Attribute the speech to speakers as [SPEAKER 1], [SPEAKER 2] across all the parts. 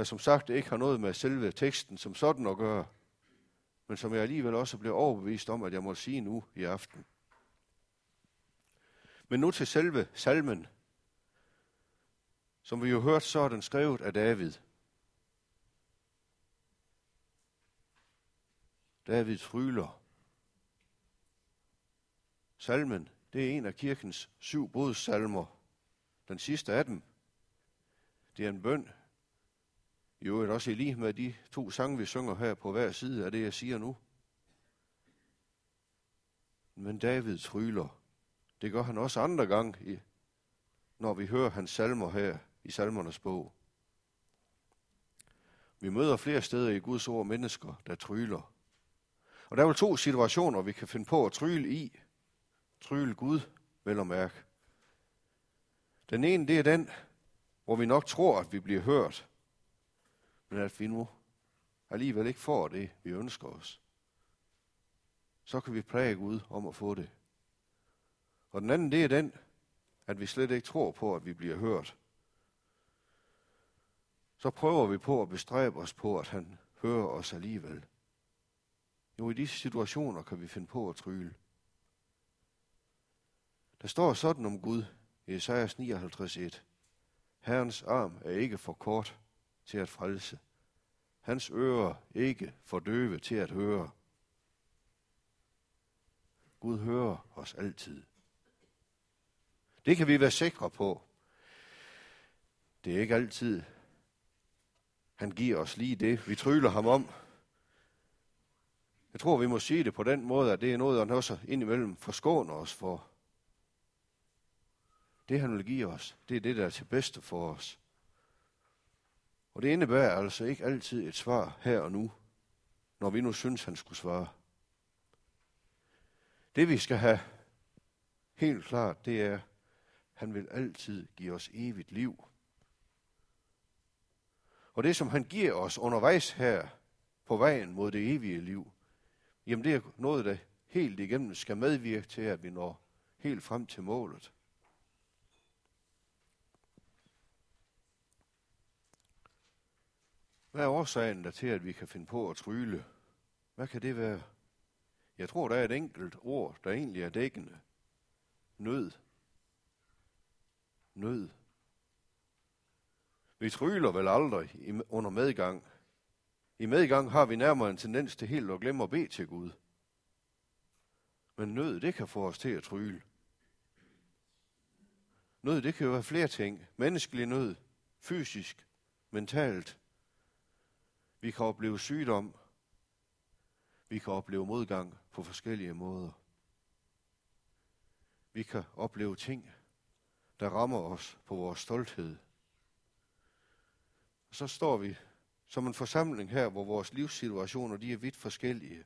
[SPEAKER 1] der som sagt ikke har noget med selve teksten som sådan at gøre, men som jeg alligevel også blev overbevist om, at jeg må sige nu i aften. Men nu til selve salmen. Som vi jo hørt, så er den skrevet af David. David fryler. Salmen, det er en af kirkens syv bodsalmer. Den sidste af dem, det er en bøn. I øvrigt også i lige med de to sange, vi synger her på hver side af det, jeg siger nu. Men David tryller. Det gør han også andre gange, når vi hører hans salmer her i salmernes bog. Vi møder flere steder i Guds ord mennesker, der tryller. Og der er vel to situationer, vi kan finde på at tryle i. Tryle Gud, vel og mærke. Den ene, det er den, hvor vi nok tror, at vi bliver hørt, men at vi nu alligevel ikke får det, vi ønsker os. Så kan vi præge Gud om at få det. Og den anden, det er den, at vi slet ikke tror på, at vi bliver hørt. Så prøver vi på at bestræbe os på, at han hører os alligevel. Jo, i disse situationer kan vi finde på at tryle. Der står sådan om Gud i Esajas 59.1. Herrens arm er ikke for kort til at frelse. Hans ører ikke for døve til at høre. Gud hører os altid. Det kan vi være sikre på. Det er ikke altid, han giver os lige det, vi tryller ham om. Jeg tror, vi må sige det på den måde, at det er noget, han også indimellem forskåner os for. Det, han vil give os, det er det, der er til bedste for os. Og det indebærer altså ikke altid et svar her og nu, når vi nu synes, han skulle svare. Det vi skal have helt klart, det er, han vil altid give os evigt liv. Og det, som han giver os undervejs her på vejen mod det evige liv, jamen det er noget, der helt igennem skal medvirke til, at vi når helt frem til målet. Hvad er årsagen der til, at vi kan finde på at trylle? Hvad kan det være? Jeg tror, der er et enkelt ord, der egentlig er dækkende. Nød. Nød. Vi tryller vel aldrig under medgang. I medgang har vi nærmere en tendens til helt at glemme at bede til Gud. Men nød, det kan få os til at trylle. Nød, det kan jo være flere ting. Menneskelig nød, fysisk, mentalt, vi kan opleve sygdom. Vi kan opleve modgang på forskellige måder. Vi kan opleve ting, der rammer os på vores stolthed. Og så står vi som en forsamling her, hvor vores livssituationer de er vidt forskellige.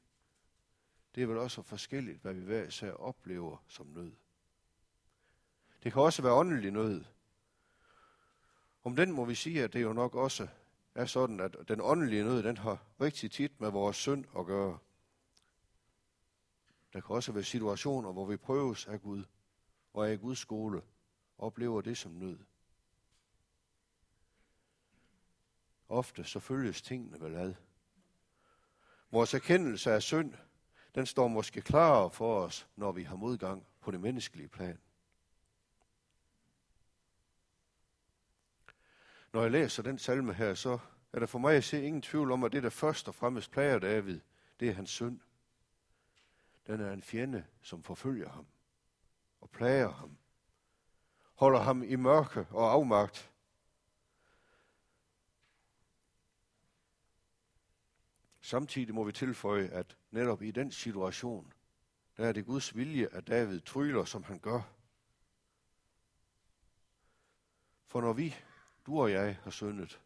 [SPEAKER 1] Det er vel også forskelligt, hvad vi hver især oplever som nød. Det kan også være åndelig nød. Om den må vi sige, at det jo nok også er sådan, at den åndelige nød, den har rigtig tit med vores synd at gøre. Der kan også være situationer, hvor vi prøves af Gud og af i Guds skole, oplever det som nød. Ofte så følges tingene vel ad. Vores erkendelse af synd, den står måske klarere for os, når vi har modgang på det menneskelige plan. Når jeg læser den salme her, så er der for mig at se ingen tvivl om, at det, der først og fremmest plager David, det er hans synd. Den er en fjende, som forfølger ham og plager ham. Holder ham i mørke og afmagt. Samtidig må vi tilføje, at netop i den situation, der er det Guds vilje, at David tryller, som han gør. For når vi du og jeg har syndet,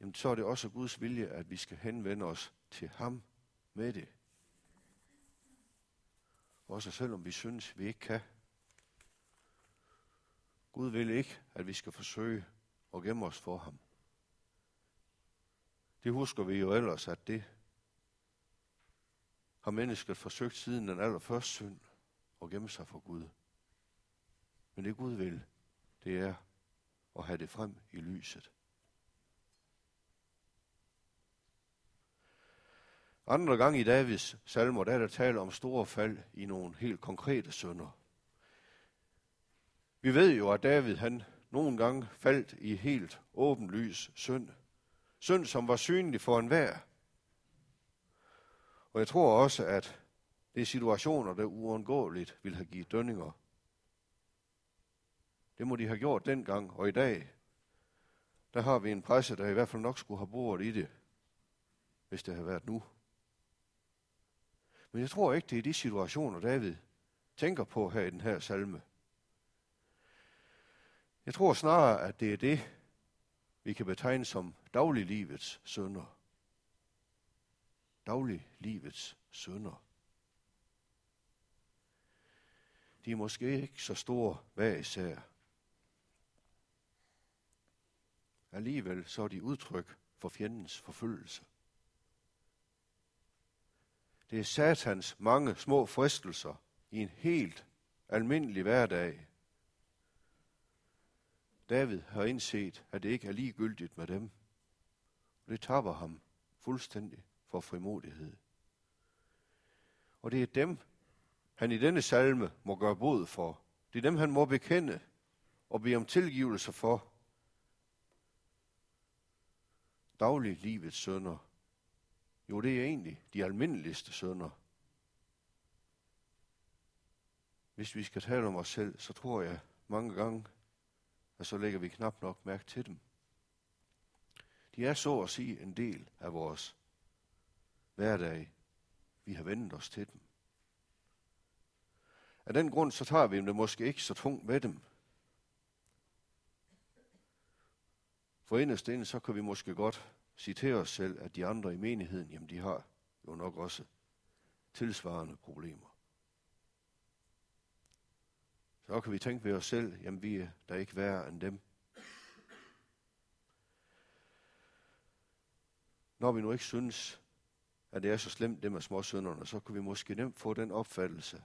[SPEAKER 1] jamen så er det også Guds vilje, at vi skal henvende os til ham med det. Også selvom vi synes, vi ikke kan. Gud vil ikke, at vi skal forsøge at gemme os for ham. Det husker vi jo ellers, at det har mennesket forsøgt siden den allerførste synd at gemme sig for Gud. Men det Gud vil, det er og have det frem i lyset. Andre gange i Davids salmer, der er der tale om store fald i nogle helt konkrete sønder. Vi ved jo, at David han nogle gange faldt i helt åbenlys synd. Synd, som var synlig for enhver. Og jeg tror også, at det er situationer, der uundgåeligt vil have givet dønninger det må de have gjort dengang, og i dag, der har vi en presse, der i hvert fald nok skulle have boret i det, hvis det havde været nu. Men jeg tror ikke, det er de situationer, David tænker på her i den her salme. Jeg tror snarere, at det er det, vi kan betegne som dagliglivets sønder. Dagliglivets sønder. De er måske ikke så store hver især. Alligevel så er de udtryk for fjendens forfølgelse. Det er satans mange små fristelser i en helt almindelig hverdag. David har indset, at det ikke er ligegyldigt med dem. Det tapper ham fuldstændig for frimodighed. Og det er dem, han i denne salme må gøre bod for. Det er dem, han må bekende og bede om tilgivelse for dagliglivets sønder. Jo, det er egentlig de almindeligste sønder. Hvis vi skal tale om os selv, så tror jeg mange gange, at så lægger vi knap nok mærke til dem. De er så at sige en del af vores hverdag. Vi har vendt os til dem. Af den grund, så tager vi dem måske ikke så tungt med dem. For inderst inde, så kan vi måske godt sige til os selv, at de andre i menigheden, jamen de har jo nok også tilsvarende problemer. Så kan vi tænke ved os selv, jamen vi er der ikke værre end dem. Når vi nu ikke synes, at det er så slemt, det med småsønderne, så kan vi måske nemt få den opfattelse,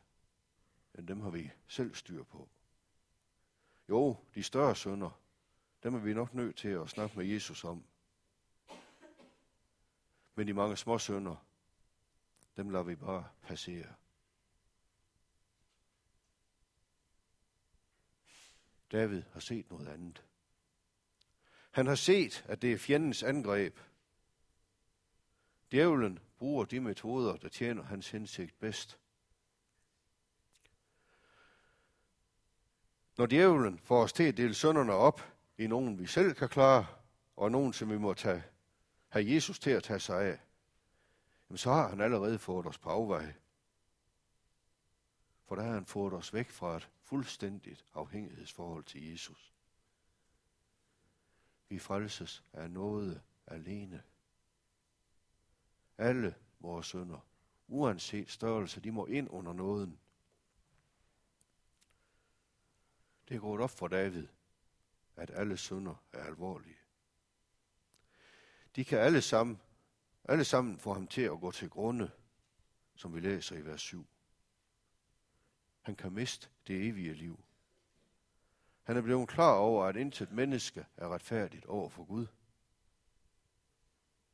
[SPEAKER 1] at dem har vi selv styr på. Jo, de større sønder, dem er vi nok nødt til at snakke med Jesus om. Men de mange små sønder, dem lader vi bare passere. David har set noget andet. Han har set, at det er fjendens angreb. Djævlen bruger de metoder, der tjener hans hensigt bedst. Når djævlen får os til at dele sønderne op i nogen, vi selv kan klare, og nogen, som vi må tage, have Jesus til at tage sig af, jamen så har han allerede fået os på afvej. For der har han fået os væk fra et fuldstændigt afhængighedsforhold til Jesus. Vi frelses af noget alene. Alle vores sønder, uanset størrelse, de må ind under nåden. Det er gået op for David, at alle synder er alvorlige. De kan alle sammen, alle sammen få ham til at gå til grunde, som vi læser i vers 7. Han kan miste det evige liv. Han er blevet klar over, at intet menneske er retfærdigt over for Gud.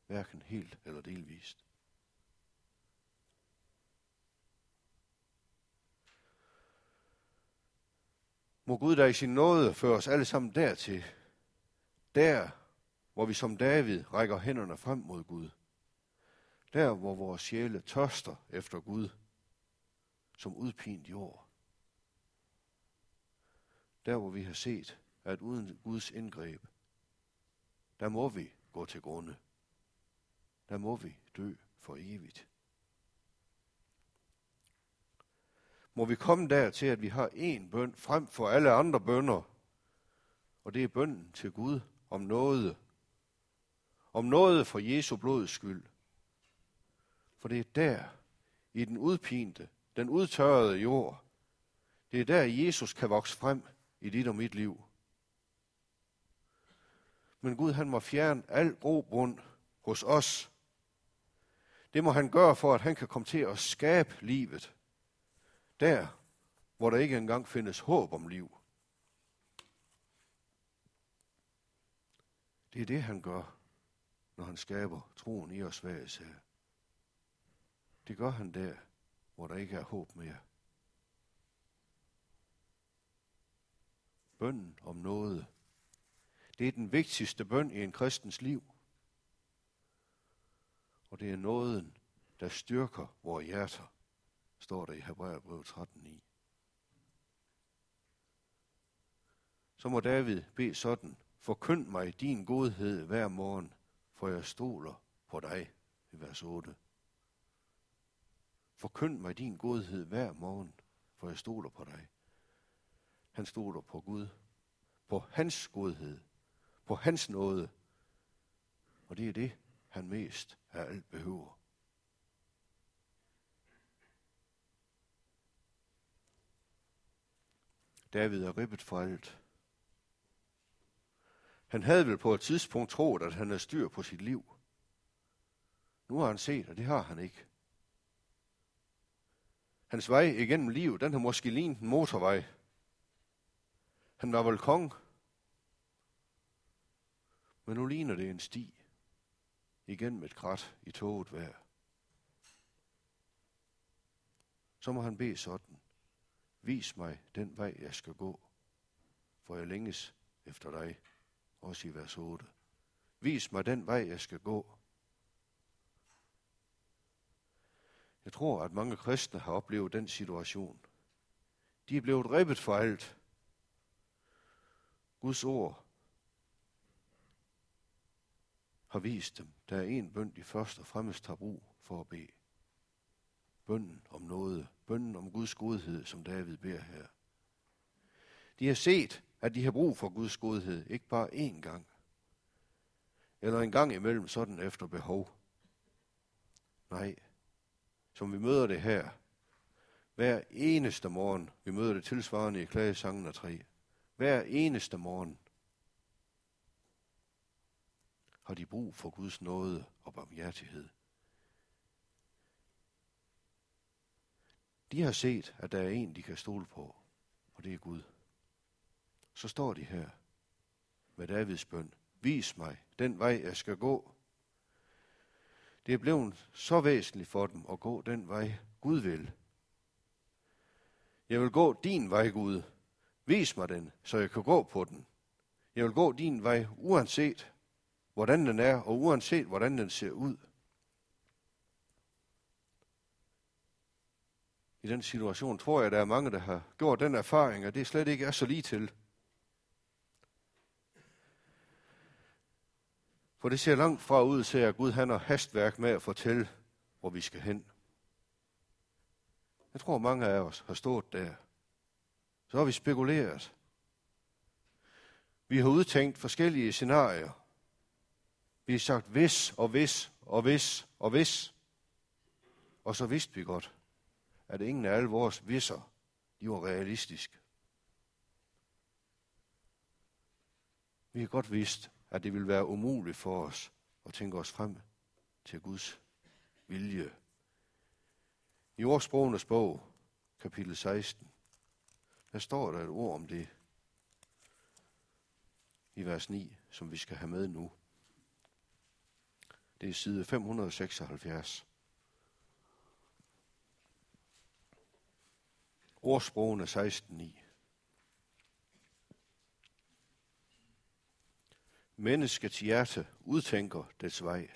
[SPEAKER 1] Hverken helt eller delvist. Må Gud der i sin nåde føre os alle sammen dertil. Der, hvor vi som David rækker hænderne frem mod Gud. Der, hvor vores sjæle tørster efter Gud som udpint jord. Der hvor vi har set, at uden Guds indgreb, der må vi gå til grunde. Der må vi dø for evigt. Må vi komme der til, at vi har én bøn frem for alle andre bønder, og det er bønnen til Gud om noget. Om noget for Jesu blods skyld. For det er der, i den udpinte, den udtørrede jord. Det er der, Jesus kan vokse frem i dit og mit liv. Men Gud, han må fjerne al grobund hos os. Det må han gøre for, at han kan komme til at skabe livet. Der, hvor der ikke engang findes håb om liv. Det er det, han gør, når han skaber troen i os hver især. Det gør han der, hvor der ikke er håb mere. Bønden om noget. Det er den vigtigste bøn i en kristens liv. Og det er nåden, der styrker vores hjerter, står der i Hebræerbrevet 13.9. Så må David bede sådan, forkynd mig din godhed hver morgen, for jeg stoler på dig, i vers 8. Forkynd mig din godhed hver morgen, for jeg stoler på dig. Han stoler på Gud, på hans godhed, på hans nåde. Og det er det, han mest af alt behøver. David er ribbet for alt. Han havde vel på et tidspunkt troet, at han havde styr på sit liv. Nu har han set, at det har han ikke. Hans vej igennem livet, den har måske lignet en motorvej. Han var vel kong. Men nu ligner det en sti. Igen med et krat i toget vejr. Så må han bede sådan. Vis mig den vej, jeg skal gå, for jeg længes efter dig. Også i vers 8. Vis mig den vej, jeg skal gå. Jeg tror, at mange kristne har oplevet den situation. De er blevet ribbet for alt. Guds ord har vist dem, der er en bønd, de først og fremmest har brug for at bede. Bønden om noget. Bønden om Guds godhed, som David beder her. De har set, at de har brug for Guds godhed, ikke bare én gang, eller en gang imellem sådan efter behov. Nej, som vi møder det her, hver eneste morgen, vi møder det tilsvarende i klagesangen af tre, hver eneste morgen har de brug for Guds nåde og barmhjertighed. De har set, at der er en, de kan stole på, og det er Gud så står de her med Davids bøn. Vis mig den vej, jeg skal gå. Det er blevet så væsentligt for dem at gå den vej, Gud vil. Jeg vil gå din vej, Gud. Vis mig den, så jeg kan gå på den. Jeg vil gå din vej, uanset hvordan den er, og uanset hvordan den ser ud. I den situation tror jeg, der er mange, der har gjort den erfaring, at det slet ikke er så lige til. For det ser langt fra ud til, at Gud han har hastværk med at fortælle, hvor vi skal hen. Jeg tror, mange af os har stået der. Så har vi spekuleret. Vi har udtænkt forskellige scenarier. Vi har sagt hvis og hvis og hvis og hvis. Og så vidste vi godt, at ingen af alle vores visser, de var realistiske. Vi har godt vidst, at det vil være umuligt for os at tænke os frem til Guds vilje. I ordsprogenes bog, kapitel 16, der står der et ord om det i vers 9, som vi skal have med nu. Det er side 576. Ordsprogene 16.9. Menneskets hjerte udtænker dets vej,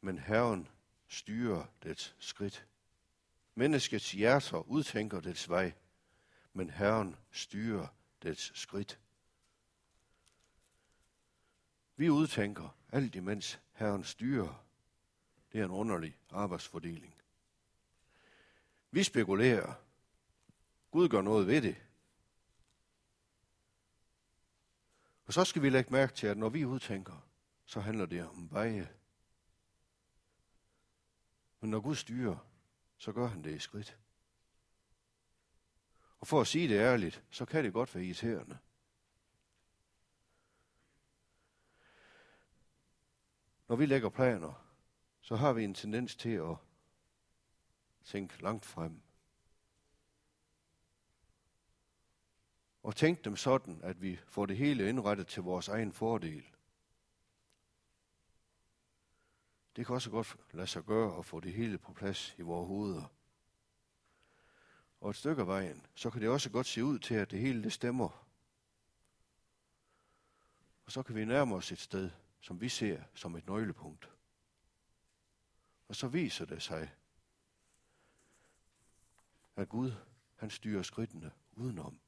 [SPEAKER 1] men Herren styrer dets skridt. Menneskets hjerter udtænker dets vej, men Herren styrer dets skridt. Vi udtænker alt imens Herren styrer. Det er en underlig arbejdsfordeling. Vi spekulerer. Gud gør noget ved det. Og så skal vi lægge mærke til, at når vi udtænker, så handler det om veje. Men når Gud styrer, så gør han det i skridt. Og for at sige det ærligt, så kan det godt være irriterende. Når vi lægger planer, så har vi en tendens til at tænke langt frem. Og tænk dem sådan, at vi får det hele indrettet til vores egen fordel. Det kan også godt lade sig gøre at få det hele på plads i vores hoveder. Og et stykke af vejen, så kan det også godt se ud til, at det hele det stemmer. Og så kan vi nærme os et sted, som vi ser som et nøglepunkt. Og så viser det sig, at Gud, han styrer skridtene udenom.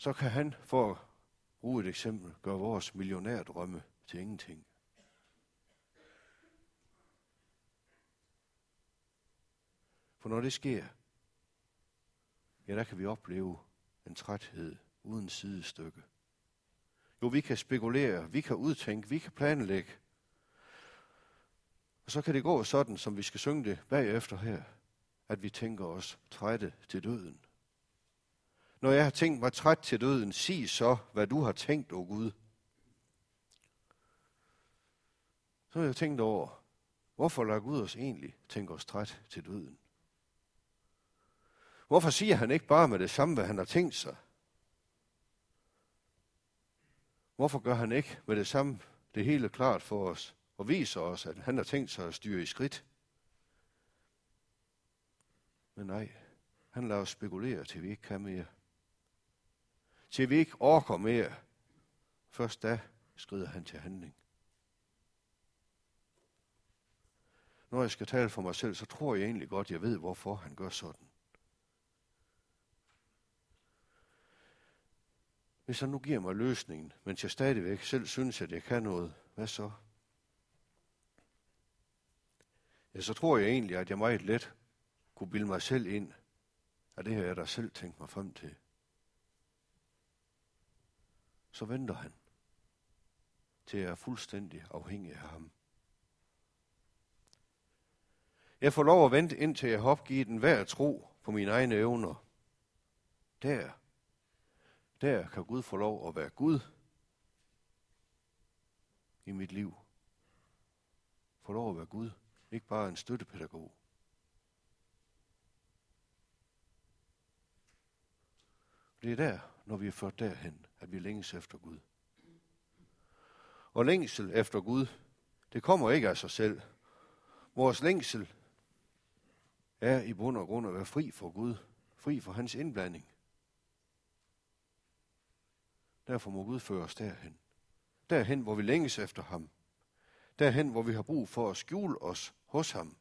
[SPEAKER 1] Så kan han, for at bruge et eksempel, gøre vores millionærdrømme til ingenting. For når det sker, ja, der kan vi opleve en træthed uden sidestykke. Jo, vi kan spekulere, vi kan udtænke, vi kan planlægge. Og så kan det gå sådan, som vi skal synge det bagefter her, at vi tænker os trætte til døden. Når jeg har tænkt mig træt til døden, sig så, hvad du har tænkt, o Gud. Så har jeg tænkt over, hvorfor lader Gud os egentlig tænke os træt til døden? Hvorfor siger han ikke bare med det samme, hvad han har tænkt sig? Hvorfor gør han ikke med det samme det hele klart for os og viser os, at han har tænkt sig at styre i skridt? Men nej, han lader os spekulere, til vi ikke kan mere. Til vi ikke orker mere. Først da skrider han til handling. Når jeg skal tale for mig selv, så tror jeg egentlig godt, jeg ved, hvorfor han gør sådan. Hvis han nu giver mig løsningen, mens jeg stadigvæk selv synes, at jeg kan noget, hvad så? Ja, så tror jeg egentlig, at jeg meget let kunne bilde mig selv ind, at det her er der selv tænkt mig frem til. Så venter han, til jeg er fuldstændig afhængig af ham. Jeg får lov at vente, indtil jeg har opgivet den hver tro på mine egne evner. Der der kan Gud få lov at være Gud i mit liv. Få lov at være Gud, ikke bare en støttepædagog. Det er der, når vi er ført derhen, at vi længes efter Gud. Og længsel efter Gud, det kommer ikke af sig selv. Vores længsel er i bund og grund at være fri for Gud, fri for hans indblanding. Derfor må Gud føre os derhen. Derhen, hvor vi længes efter ham. Derhen, hvor vi har brug for at skjule os hos ham.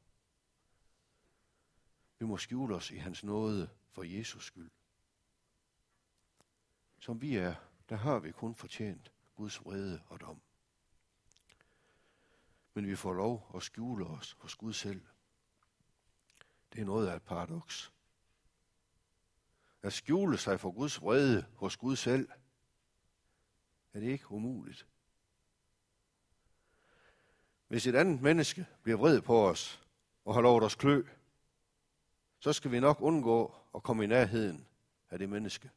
[SPEAKER 1] Vi må skjule os i hans nåde for Jesus skyld. Som vi er, der har vi kun fortjent Guds vrede og dom. Men vi får lov at skjule os hos Gud selv. Det er noget af et paradoks. At skjule sig for Guds vrede hos Gud selv – er det ikke umuligt. Hvis et andet menneske bliver vred på os og har lovet os klø, så skal vi nok undgå at komme i nærheden af det menneske.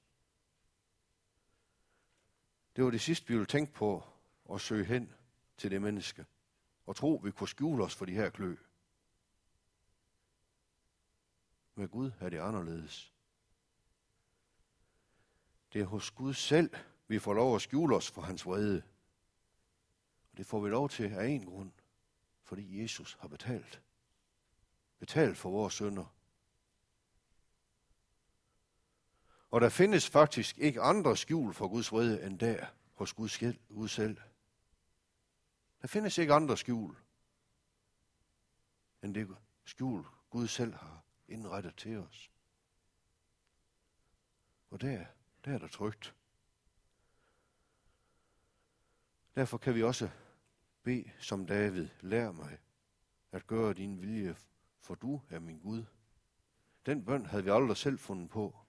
[SPEAKER 1] Det var det sidste, vi ville tænke på at søge hen til det menneske og tro, vi kunne skjule os for de her klø. Med Gud er det anderledes. Det er hos Gud selv, vi får lov at skjule os for hans vrede. Og det får vi lov til af en grund, fordi Jesus har betalt. Betalt for vores sønder. Og der findes faktisk ikke andre skjul for Guds vrede end der hos Gud Gud selv. Der findes ikke andre skjul end det skjul, Gud selv har indrettet til os. Og der, der er der trygt. Derfor kan vi også bede som David, lær mig at gøre din vilje, for du er min Gud. Den bøn havde vi aldrig selv fundet på.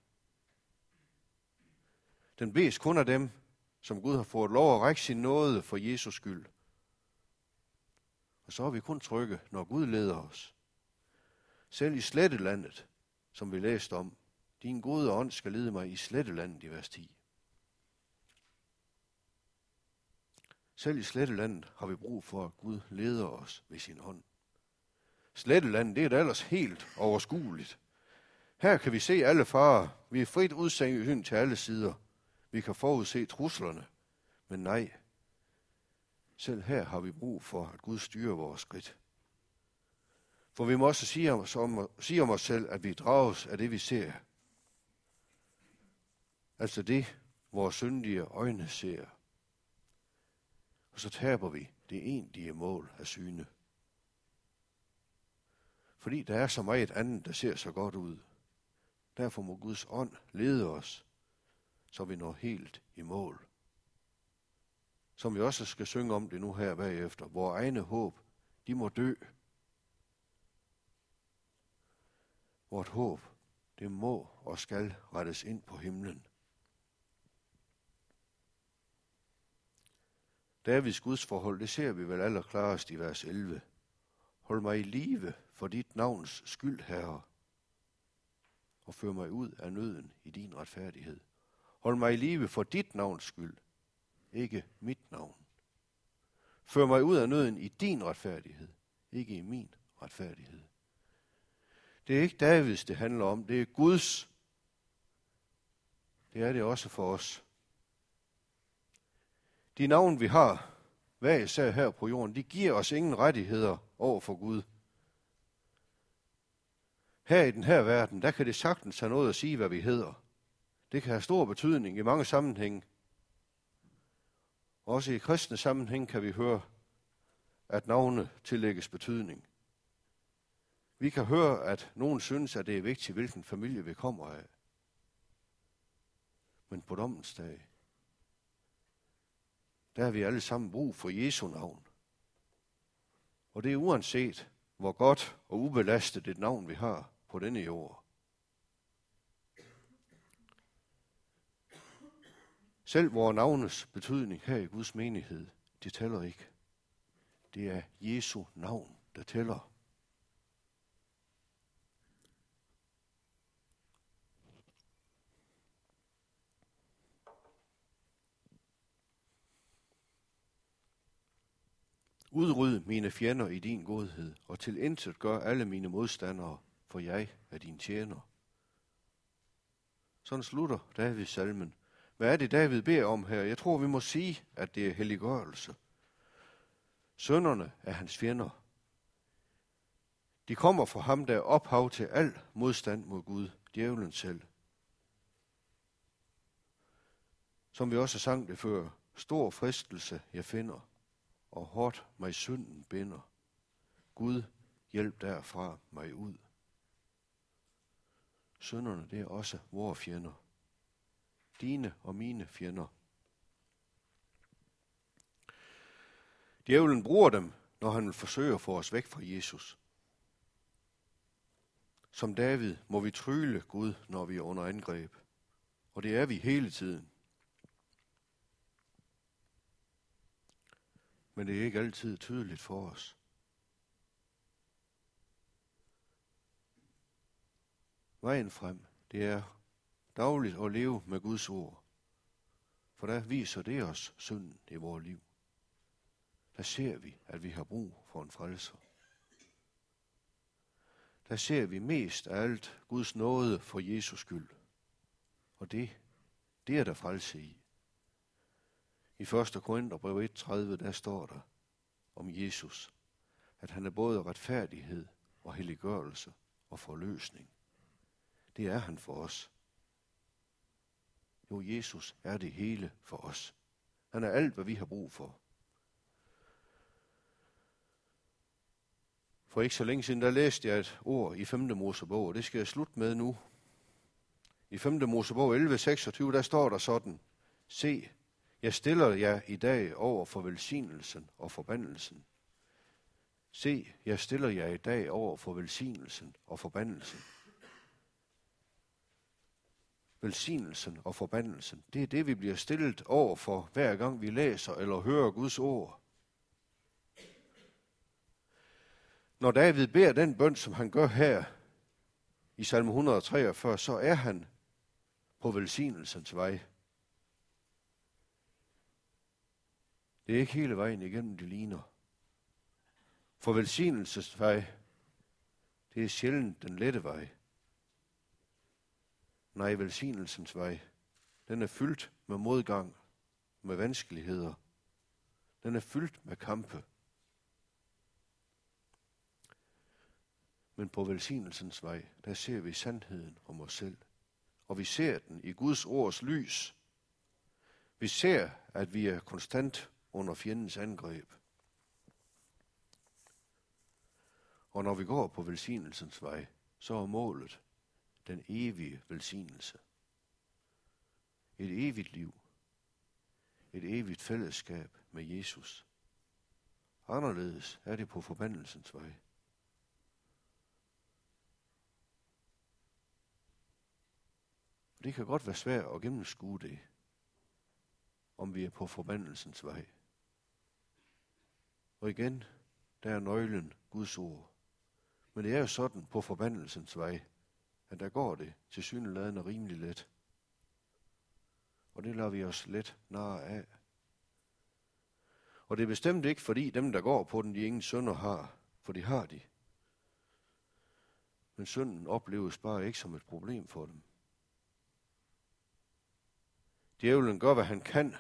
[SPEAKER 1] Den bedes kun af dem, som Gud har fået lov at række sin nåde for Jesus skyld. Og så er vi kun trygge, når Gud leder os. Selv i slettelandet, som vi læste om, din gode ånd skal lede mig i slettelandet i vers 10. Selv i Slettelandet har vi brug for, at Gud leder os ved sin hånd. Slettelandet, det er da ellers helt overskueligt. Her kan vi se alle farer. Vi er frit udsendt til alle sider. Vi kan forudse truslerne. Men nej, Selv her har vi brug for, at Gud styrer vores skridt. For vi må også sige om, om, sige om os selv, at vi drages af det, vi ser. Altså det, vores syndige øjne ser. Og så taber vi det egentlige mål af syne. Fordi der er så meget andet, der ser så godt ud. Derfor må Guds ånd lede os, så vi når helt i mål. Som vi også skal synge om det nu her bagefter. Vores egne håb, de må dø. Vort håb, det må og skal rettes ind på himlen. Davids gudsforhold, det ser vi vel allerklarest i vers 11. Hold mig i live for dit navns skyld, Herre, og før mig ud af nøden i din retfærdighed. Hold mig i live for dit navns skyld, ikke mit navn. Før mig ud af nøden i din retfærdighed, ikke i min retfærdighed. Det er ikke Davids, det handler om, det er Guds. Det er det også for os. De navn, vi har, hver især her på jorden, de giver os ingen rettigheder over for Gud. Her i den her verden, der kan det sagtens have noget at sige, hvad vi hedder. Det kan have stor betydning i mange sammenhænge. Også i kristne sammenhæng kan vi høre, at navne tillægges betydning. Vi kan høre, at nogen synes, at det er vigtigt, hvilken familie vi kommer af. Men på dommens dag, der har vi alle sammen brug for Jesu navn. Og det er uanset, hvor godt og ubelastet et navn vi har på denne jord. Selv vores navnes betydning her i Guds menighed, det tæller ikke. Det er Jesu navn, der tæller. Udryd mine fjender i din godhed, og til intet gør alle mine modstandere, for jeg er din tjener. Sådan slutter David salmen. Hvad er det, David beder om her? Jeg tror, vi må sige, at det er helliggørelse. Sønderne er hans fjender. De kommer fra ham, der er ophav til al modstand mod Gud, djævlen selv. Som vi også sang det før, stor fristelse jeg finder, og hårdt mig synden binder. Gud, hjælp derfra mig ud. Sønderne, det er også vores fjender. Dine og mine fjender. Djævlen bruger dem, når han vil forsøge at få os væk fra Jesus. Som David må vi trylle Gud, når vi er under angreb. Og det er vi hele tiden. Men det er ikke altid tydeligt for os. Vejen frem, det er dagligt at leve med Guds ord. For der viser det os synden i vores liv. Der ser vi, at vi har brug for en frelser. Der ser vi mest af alt Guds nåde for Jesus skyld. Og det, det er der frelse i. I 1. Korintherbrev 1.30, der står der om Jesus, at han er både retfærdighed og helliggørelse og forløsning. Det er han for os. Jo, Jesus er det hele for os. Han er alt, hvad vi har brug for. For ikke så længe siden, der læste jeg et ord i 5. Mosebog, og det skal jeg slutte med nu. I 5. Mosebog 11.26, der står der sådan, Se, jeg stiller jer i dag over for velsignelsen og forbandelsen. Se, jeg stiller jer i dag over for velsignelsen og forbandelsen. Velsignelsen og forbandelsen, det er det, vi bliver stillet over for, hver gang vi læser eller hører Guds ord. Når David beder den bøn, som han gør her i salme 143, så er han på velsignelsens vej. Det er ikke hele vejen igennem, det ligner. For velsignelsesvej, det er sjældent den lette vej. Nej, velsignelsens vej, den er fyldt med modgang, med vanskeligheder. Den er fyldt med kampe. Men på velsignelsens vej, der ser vi sandheden om os selv. Og vi ser den i Guds ords lys. Vi ser, at vi er konstant under fjendens angreb. Og når vi går på velsignelsens vej, så er målet den evige velsignelse. Et evigt liv. Et evigt fællesskab med Jesus. Anderledes er det på forbandelsens vej. Det kan godt være svært at gennemskue det, om vi er på forbandelsens vej. Og igen, der er nøglen Guds ord. Men det er jo sådan på forbandelsens vej, men der går det til syneladende rimelig let. Og det lader vi os let narre af. Og det er bestemt ikke, fordi dem, der går på den, de ingen sønder har, for de har de. Men synden opleves bare ikke som et problem for dem. Djævlen gør, hvad han kan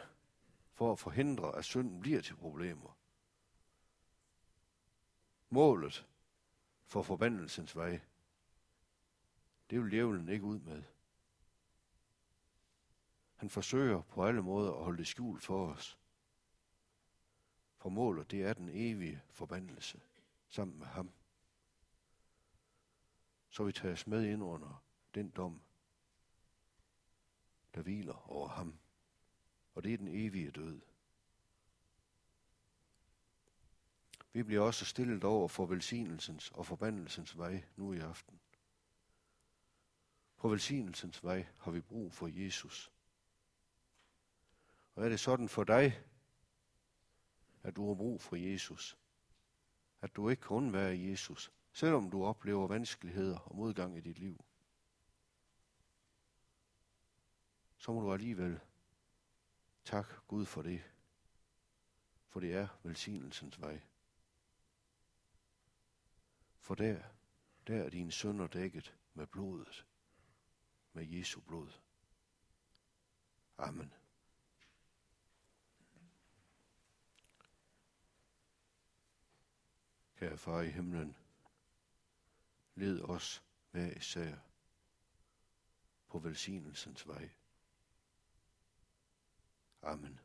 [SPEAKER 1] for at forhindre, at synden bliver til problemer. Målet for forbandelsens vej, det vil djævlen ikke ud med. Han forsøger på alle måder at holde det skjult for os. For målet, det er den evige forbandelse sammen med ham. Så vi tages med ind under den dom, der hviler over ham. Og det er den evige død. Vi bliver også stillet over for velsignelsens og forbandelsens vej nu i aften. På velsignelsens vej har vi brug for Jesus. Og er det sådan for dig, at du har brug for Jesus? At du ikke kan undvære Jesus, selvom du oplever vanskeligheder og modgang i dit liv? Så må du alligevel tak Gud for det. For det er velsignelsens vej. For der, der er dine sønder dækket med blodet, med Jesu blod. Amen. Kære far i himlen, led os hver især på velsignelsens vej. Amen.